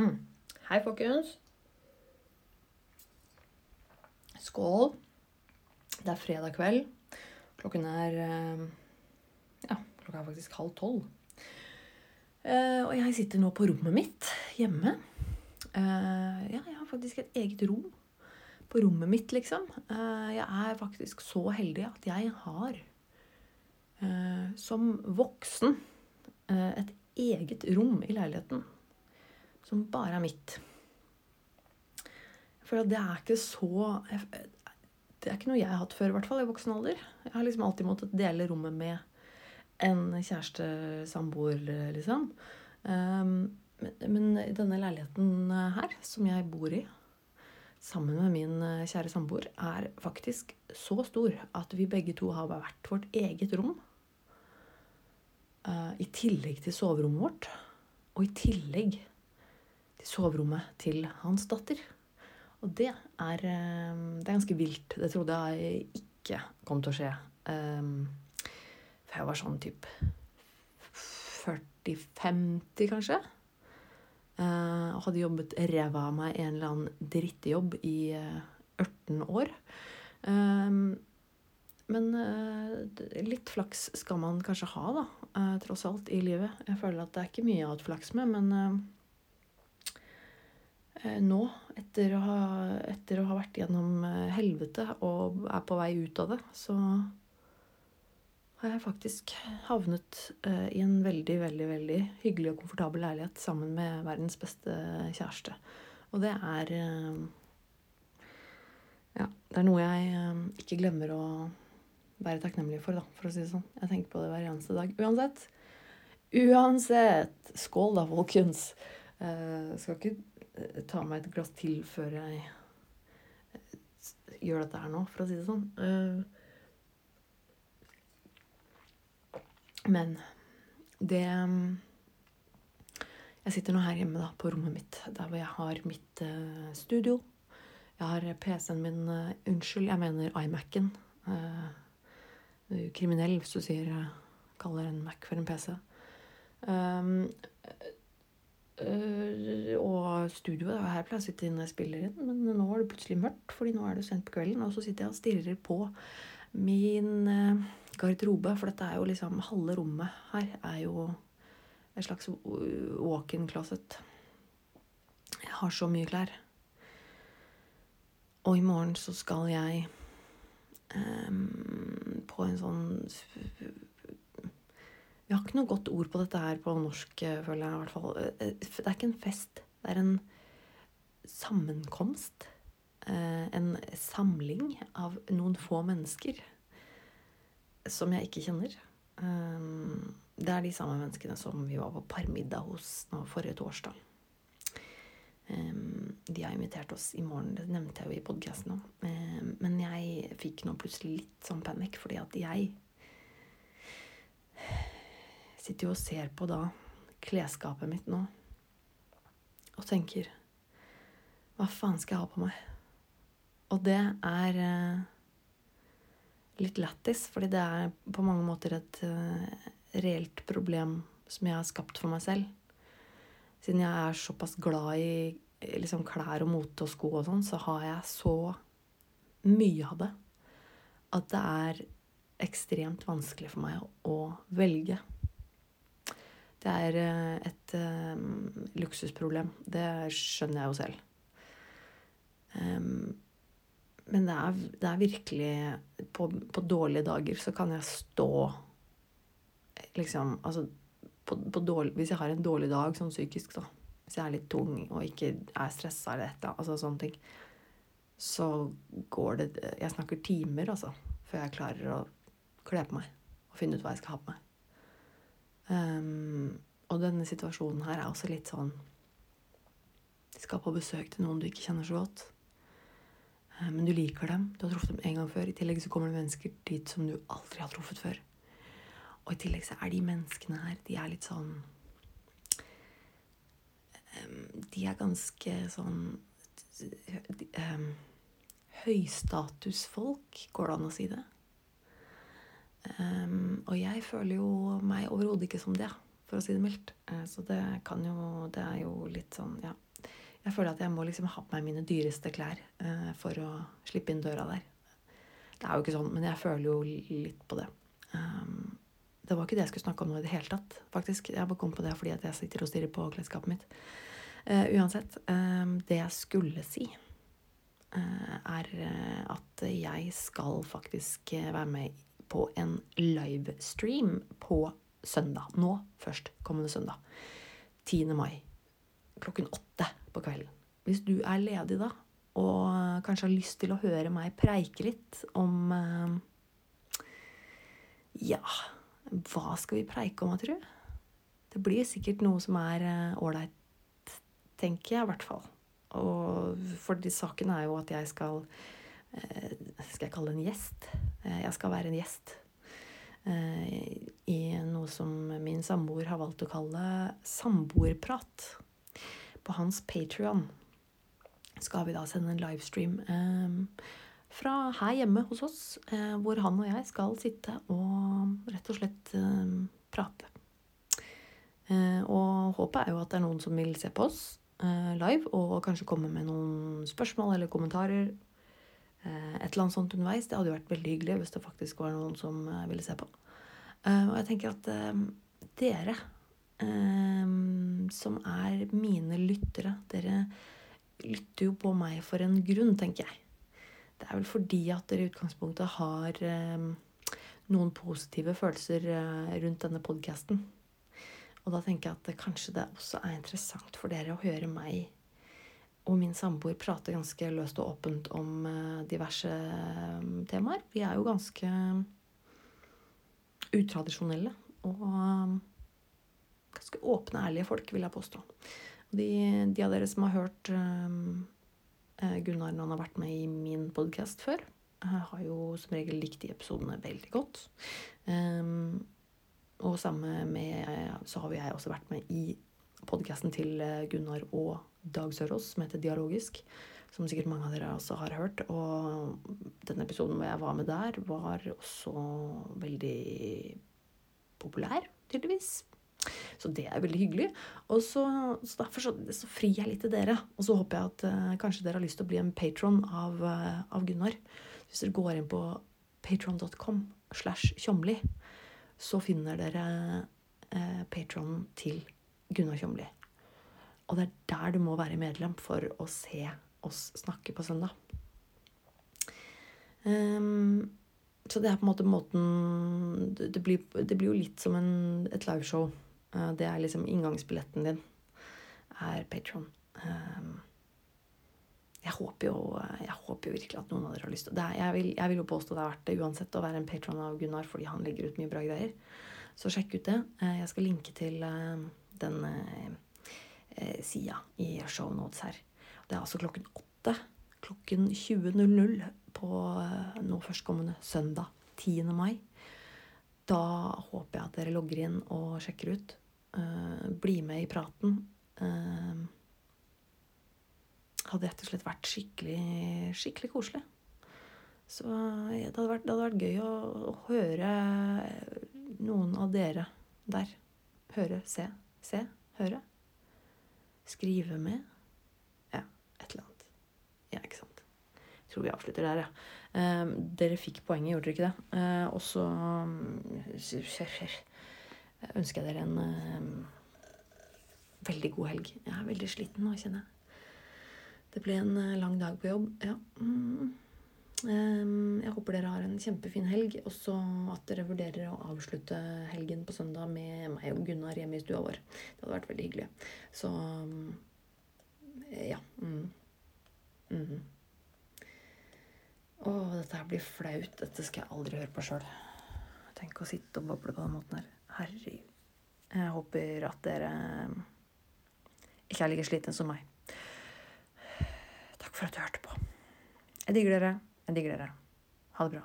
Mm. Hei, folkens. Skål. Det er fredag kveld. Klokken er eh, Ja, klokka er faktisk halv tolv. Eh, og jeg sitter nå på rommet mitt hjemme. Eh, ja, jeg har faktisk et eget rom på rommet mitt, liksom. Jeg er faktisk så heldig at jeg har som voksen et eget rom i leiligheten som bare er mitt. For det er ikke så Det er ikke noe jeg har hatt før, i hvert fall i voksen alder. Jeg har liksom alltid måttet dele rommet med en kjæreste, samboer, liksom. Um, men, i denne leiligheten her, som jeg bor i, sammen med min eh, kjære samboer, er faktisk så stor at vi begge to har hvert vårt eget rom. Uh, I tillegg til soverommet vårt. Og i tillegg til soverommet til hans datter. Og det er, uh, det er ganske vilt. Det trodde jeg ikke kom til å skje. Um, for jeg var sånn type 40-50, kanskje. Uh, og hadde jobbet ræva av meg en eller annen drittejobb i uh, 18 år. Um, men uh, litt flaks skal man kanskje ha, da, tross alt, i livet. Jeg føler at det er ikke mye jeg har hatt flaks med, men nå, etter å, ha, etter å ha vært gjennom helvete og er på vei ut av det, så har jeg faktisk havnet uh, i en veldig, veldig veldig hyggelig og komfortabel leilighet sammen med verdens beste kjæreste. Og det er Ja, det er noe jeg ikke glemmer å være takknemlig for, da, for å si det sånn. Jeg tenker på det hver eneste dag. Uansett. Uansett! Skål, da, folkens. Jeg skal ikke ta meg et glass til før jeg gjør dette her nå, for å si det sånn. Men det Jeg sitter nå her hjemme da, på rommet mitt, der hvor jeg har mitt studio. Jeg har PC-en min Unnskyld, jeg mener iMac-en. Uh, kriminell hvis du sier kaller en Mac for en PC. Um, og studioet Her pleier jeg å sitte inne og spille inn, men nå er det plutselig mørkt, fordi nå er det sent på kvelden. Og så sitter jeg og stirrer på min garderobe, for dette er jo liksom Halve rommet her er jo et slags walk-in closet. Jeg har så mye klær. Og i morgen så skal jeg um, på en sånn Vi har ikke noe godt ord på dette her på norsk, føler jeg i hvert fall. Det er ikke en fest. Det er en sammenkomst. En samling av noen få mennesker som jeg ikke kjenner. Det er de samme menneskene som vi var på parmiddag hos nå forrige torsdag. De har invitert oss i morgen, det nevnte jeg jo i podkasten òg. Men jeg fikk nå plutselig litt sånn panikk, fordi at jeg sitter jo og ser på da klesskapet mitt nå og tenker Hva faen skal jeg ha på meg? Og det er uh, litt lættis, fordi det er på mange måter et uh, reelt problem som jeg har skapt for meg selv. Siden jeg er såpass glad i liksom, klær og mote og sko og sånn, så har jeg så mye av det at det er ekstremt vanskelig for meg å velge. Det er uh, et uh, luksusproblem. Det skjønner jeg jo selv. Um, men det er, det er virkelig på, på, dårlige dager så kan jeg stå liksom Altså på, på dårlig, hvis jeg har en dårlig dag sånn psykisk, da Hvis jeg er litt tung og ikke er stressa eller et altså sånne ting, så går det Jeg snakker timer, altså, før jeg klarer å kle på meg og finne ut hva jeg skal ha på meg. Um, og denne situasjonen her er også litt sånn De skal på besøk til noen du ikke kjenner så godt. Um, men du liker dem. Du har truffet dem en gang før. I tillegg så kommer det mennesker dit som du aldri har truffet før. Og i tillegg så er de menneskene her, de er litt sånn De er ganske sånn um, Høystatusfolk, går det an å si det? Um, og jeg føler jo meg overhodet ikke som det, for å si det mildt. Uh, så det kan jo Det er jo litt sånn Ja, Jeg føler at jeg må liksom ha på meg mine dyreste klær uh, for å slippe inn døra der. Det er jo ikke sånn, men jeg føler jo litt på det. Um, det var ikke det jeg skulle snakke om nå i det hele tatt, faktisk. Jeg bare kom på det fordi at jeg sitter og stirrer på klesskapet mitt. Uh, uansett. Um, det jeg skulle si, er at jeg skal faktisk være med på en livestream på søndag. Nå først, kommende søndag. 10. mai. Klokken åtte på kvelden. Hvis du er ledig da, og kanskje har lyst til å høre meg preike litt om eh, Ja, hva skal vi preike om, tru? Det blir sikkert noe som er eh, ålreit, tenker jeg i hvert fall. Og for de saken er jo at jeg skal eh, Skal jeg kalle det en gjest? Jeg skal være en gjest i noe som min samboer har valgt å kalle samboerprat. På hans Patrion skal vi da sende en livestream eh, fra her hjemme hos oss, eh, hvor han og jeg skal sitte og rett og slett eh, prate. Eh, og håpet er jo at det er noen som vil se på oss eh, live, og kanskje komme med noen spørsmål eller kommentarer. Eh, et eller annet sånt underveis. Det hadde jo vært veldig hyggelig hvis det faktisk var noen som ville se på. og jeg tenker at dere som er mine lyttere, dere lytter jo på meg for en grunn, tenker jeg. Det er vel fordi at dere i utgangspunktet har eh, noen positive følelser eh, rundt denne podkasten. Og da tenker jeg at kanskje det også er interessant for dere å høre meg og min samboer prater ganske løst og åpent om eh, diverse eh, temaer. Vi er jo ganske utradisjonelle og eh, ganske åpne, ærlige folk, vil jeg påstå. De, de, av dere som har hørt Gunnar når han har vært med i min podkast før, har jo som regel likt de episodene veldig godt. Og samme med Så har jo jeg også vært med i podkasten til eh, Gunnar og Dag Sørås, som heter Dialogisk. Som sikkert mange av dere også har hørt. Og den episoden hvor jeg var med der, var også veldig populær, tydeligvis. Så det er veldig hyggelig. Og så, så derfor så, så, frir jeg litt til dere. Og så håper jeg at uh, kanskje dere har lyst til å bli en patron av, uh, av Gunnar. Hvis dere går inn på patron.com slash tjomli, så finner dere uh, patronen til Gunnar Tjomli. Og det er der du må være medlem for å se oss snakke på søndag. Um, så det er på en måte måten Det blir, det blir jo litt som en, et liveshow. Uh, det er liksom inngangsbilletten din, er Patron. Um, jeg håper, jo, jeg håper jo virkelig at noen av dere har lyst til det. Jeg vil, jeg vil jo påstå det er verdt det uansett å være en patron av Gunnar fordi han legger ut mye bra greier. Så sjekk ut det. Eh, jeg skal linke til den sida i shownotes her. Det er altså klokken åtte. Klokken 20.00 på nå førstkommende søndag 10. mai. Da håper jeg at dere logger inn og sjekker ut. Uh, bli med i praten. Uh, hadde rett og slett vært skikkelig, skikkelig koselig. Så det hadde vært, det hadde vært gøy å, å, høre noen av dere der. Høre, se, se, høre. Skrive med. Ja, et eller annet. Ja, ikke sant. Jeg tror vi avslutter der, ja. Uh, dere fikk poenget, gjorde dere ikke det? Uh, og så ønsker jeg dere en uh, veldig god helg. Jeg er veldig sliten nå, kjenner jeg. Det ble en uh, lang dag på jobb. Ja. Mm. Um, jeg håper dere har en kjempefin helg, og at dere vurderer å avslutte helgen på søndag med meg og Gunnar hjemme i stua vår. Det hadde vært veldig hyggelig. Så ja. Mm. Mm. Å, dette her blir flaut. Dette skal jeg aldri høre på sjøl. Tenk å sitte og boble på den måten her. Herregud. Jeg håper at dere ikke er like slitne som meg. Takk for at du hørte på. Jeg digger dere. Jeg digger dere. Ha det bra.